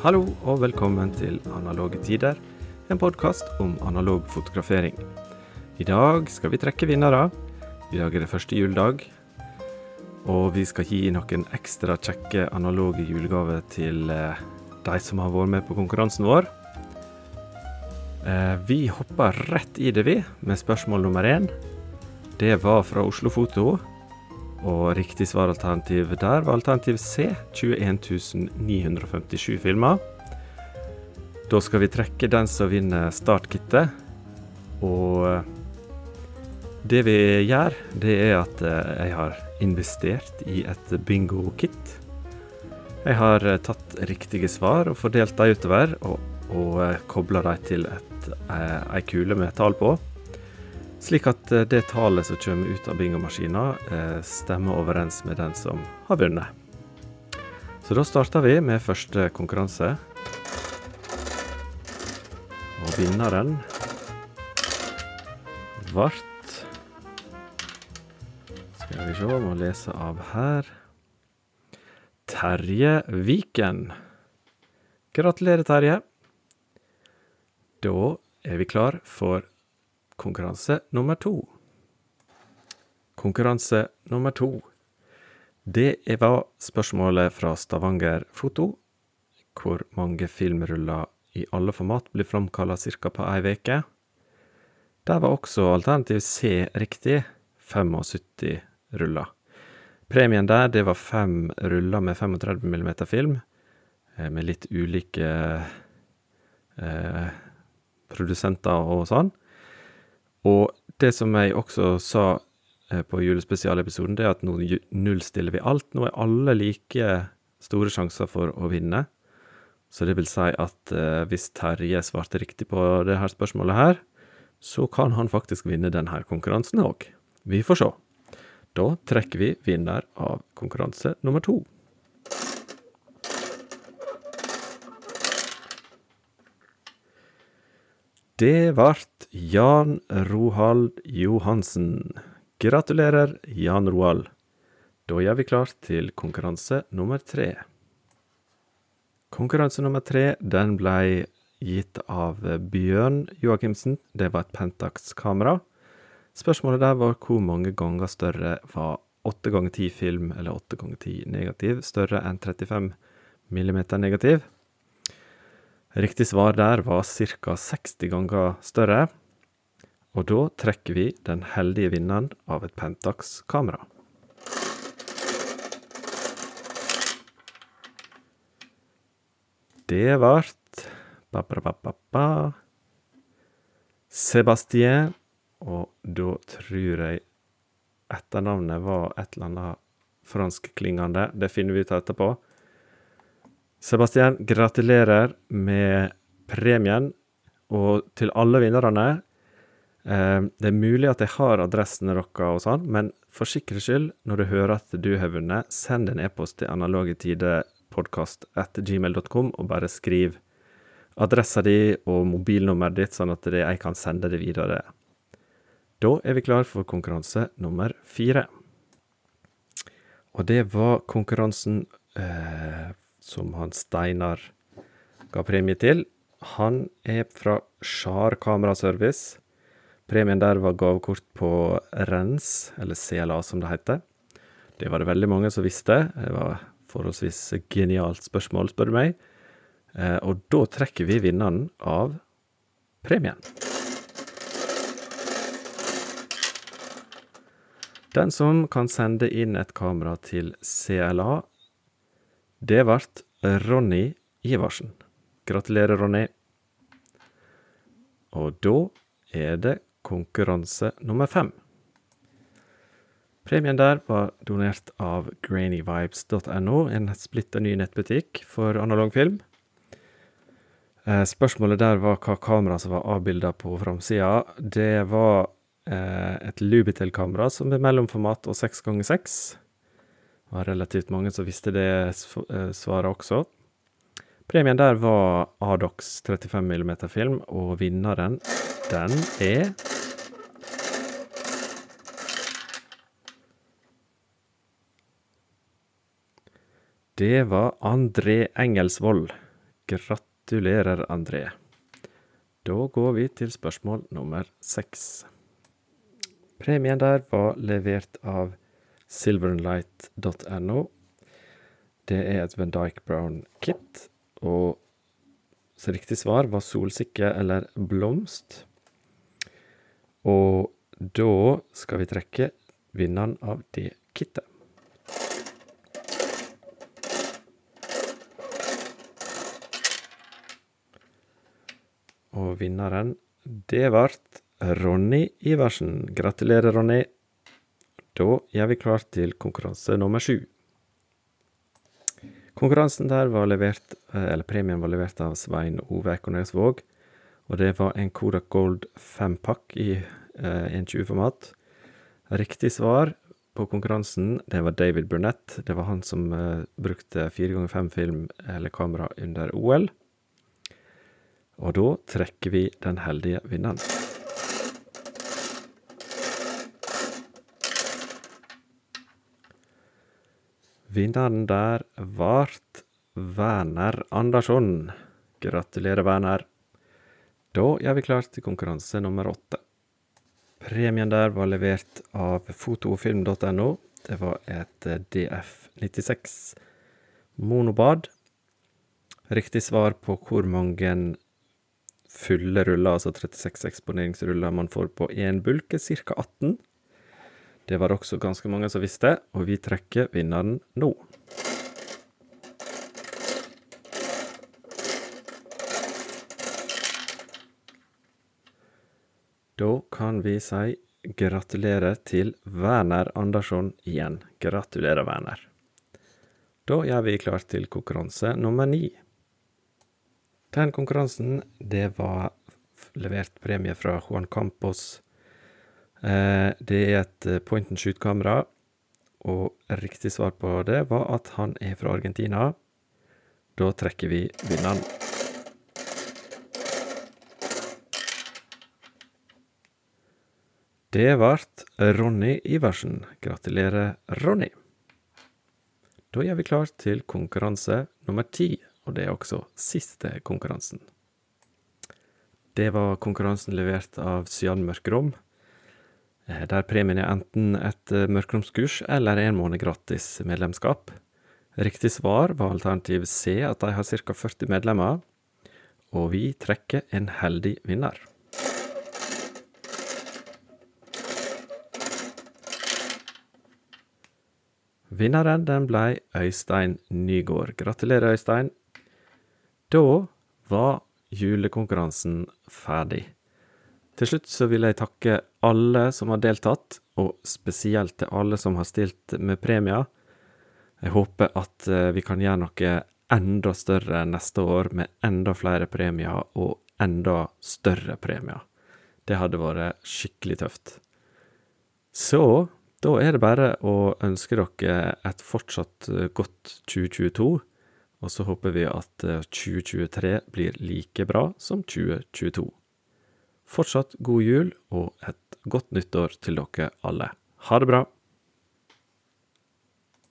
Hallo og velkommen til Analoge tider, en podkast om analog fotografering. I dag skal vi trekke vinnere. I dag er det første juledag. Og vi skal gi noen ekstra kjekke analoge julegaver til eh, de som har vært med på konkurransen vår. Eh, vi hopper rett i det, vi, med spørsmål nummer én. Det var fra Oslo Foto. Og riktig svaralternativ der var alternativ C, 21 957 filmer. Da skal vi trekke den som vinner startkittet. Og eh, det vi gjør, det er at eh, jeg har investert i et bingo-kit. Jeg har eh, tatt riktige svar og fordelt dem utover, og, og kobla dem til ei kule med tall på. Slik at eh, det tallet som kommer ut av bingomaskina, eh, stemmer overens med den som har vunnet. Så da starter vi med første konkurranse. Og vinneren vart Skal vi se, må lese av her. Terje Viken. Gratulerer, Terje. Da er vi klar for konkurranse nummer to. Konkurranse nummer to. Det var spørsmålet fra Stavanger Foto. Hvor mange filmruller i alle format blir framkalla ca. på ei uke? Der var også alternativ C riktig, 75 ruller. Premien der, det var fem ruller med 35 mm film, eh, med litt ulike eh, produsenter og sånn. Og det som jeg også sa eh, på julespesialepisoden, det er at nå nullstiller vi alt. Nå er alle like store sjanser for å vinne. Så det vil si at eh, hvis Terje svarte riktig på det her spørsmålet her, så kan han faktisk vinne denne konkurransen òg. Vi får se. Da trekker vi vinner av konkurranse nummer to. Det vart Jan Roald Johansen. Gratulerer, Jan Roald. Da gjør vi klart til konkurranse nummer tre. Konkurranse nummer tre den ble gitt av Bjørn Joakimsen. Det var et Pentax-kamera. Spørsmålet der var hvor mange ganger større var 8 ganger 10 film eller 8 ganger 10 negativ større enn 35 millimeter negativ. Riktig svar der var ca. 60 ganger større. Og da trekker vi den heldige vinneren av et Pentax-kamera. Det ba, Sebastien, og da tror jeg etternavnet var et eller annet franskklingende. Det finner vi ut etterpå. Sebastian, gratulerer med premien. Og til alle vinnerne eh, Det er mulig at jeg har adressene deres og sånn, men for sikkerhets skyld, når du hører at du har vunnet, send en e-post til analogetidepodkast at gmail.com og bare skriv adressa di og mobilnummeret ditt, sånn at jeg kan sende det videre. Da er vi klar for konkurranse nummer fire. Og det var konkurransen eh, som han Steinar ga premie til. Han er fra Skjar Kameraservice. Premien der var gavekort på Rens, eller CLA som det heter. Det var det veldig mange som visste. Det var forholdsvis genialt spørsmål, spør du meg. Eh, og da trekker vi vinneren av premien. Den som kan sende inn et kamera til CLA, det ble Ronny Ivarsen. Gratulerer, Ronny. Og da er det konkurranse nummer fem. Premien der var donert av grainyvibes.no, en splitter ny nettbutikk for analog film. Eh, spørsmålet der var hva kamera som var avbilda på framsida. Det var eh, et Lubitel-kamera som er mellomformat og seks ganger seks. Det var relativt mange som visste det eh, svaret også. Premien der var Adox 35 mm film, og vinneren, den er Det var André Engelsvold. Gratulerer, André. Da går vi til spørsmål nummer seks. Premien der var levert av silverandlight.no. Det er et Van Dyke Brown kit, og så riktig svar var solsikke eller blomst. Og da skal vi trekke vinneren av det kittet. Og vinneren, det ble Ronny Iversen. Gratulerer, Ronny. Da gjør vi klar til konkurranse nummer sju. Konkurransen der var levert, eller premien var levert av Svein Ove Ekornesvåg. Og det var en Kodak Gold fempakk i eh, 1.20-format. Riktig svar på konkurransen, det var David Burnett. Det var han som eh, brukte fire ganger fem film eller kamera under OL. Og da trekker vi den heldige vinneren. Vinneren der vart Werner Andersson. Gratulerer, Werner. Da gjør vi klart til konkurranse nummer åtte. Premien der var levert av fotofilm.no. Det var et DF96 monobad. Riktig svar på hvor mange fulle ruller, altså 36 eksponeringsruller, man får på én bulk, er ca. 18. Det var også ganske mange som visste, og vi trekker vinneren nå. Da kan vi si gratulerer til Werner Andersson igjen. Gratulerer, Werner. Da gjør vi klar til konkurranse nummer ni. Den konkurransen, det var levert premie fra Juan Campos. Eh, det er et point and shoot-kamera, og riktig svar på det var at han er fra Argentina. Da trekker vi vinneren. Det ble Ronny Iversen. Gratulerer, Ronny. Da gjør vi klar til konkurranse nummer ti, og det er også siste konkurransen. Det var konkurransen levert av Cyan Mørkerom, der premien er enten et mørkeromskurs eller en måned gratis medlemskap. Riktig svar var alternativ C, at de har ca. 40 medlemmer, og vi trekker en heldig vinner. Vinneren den ble Øystein Nygård. Gratulerer, Øystein. Da var julekonkurransen ferdig. Til slutt så vil jeg takke alle som har deltatt, og spesielt til alle som har stilt med premier. Jeg håper at vi kan gjøre noe enda større neste år, med enda flere premier og enda større premier. Det hadde vært skikkelig tøft. Så da er det bare å ønske dere et fortsatt godt 2022, og så håper vi at 2023 blir like bra som 2022. Fortsatt god jul og et godt nyttår til dere alle. Ha det bra!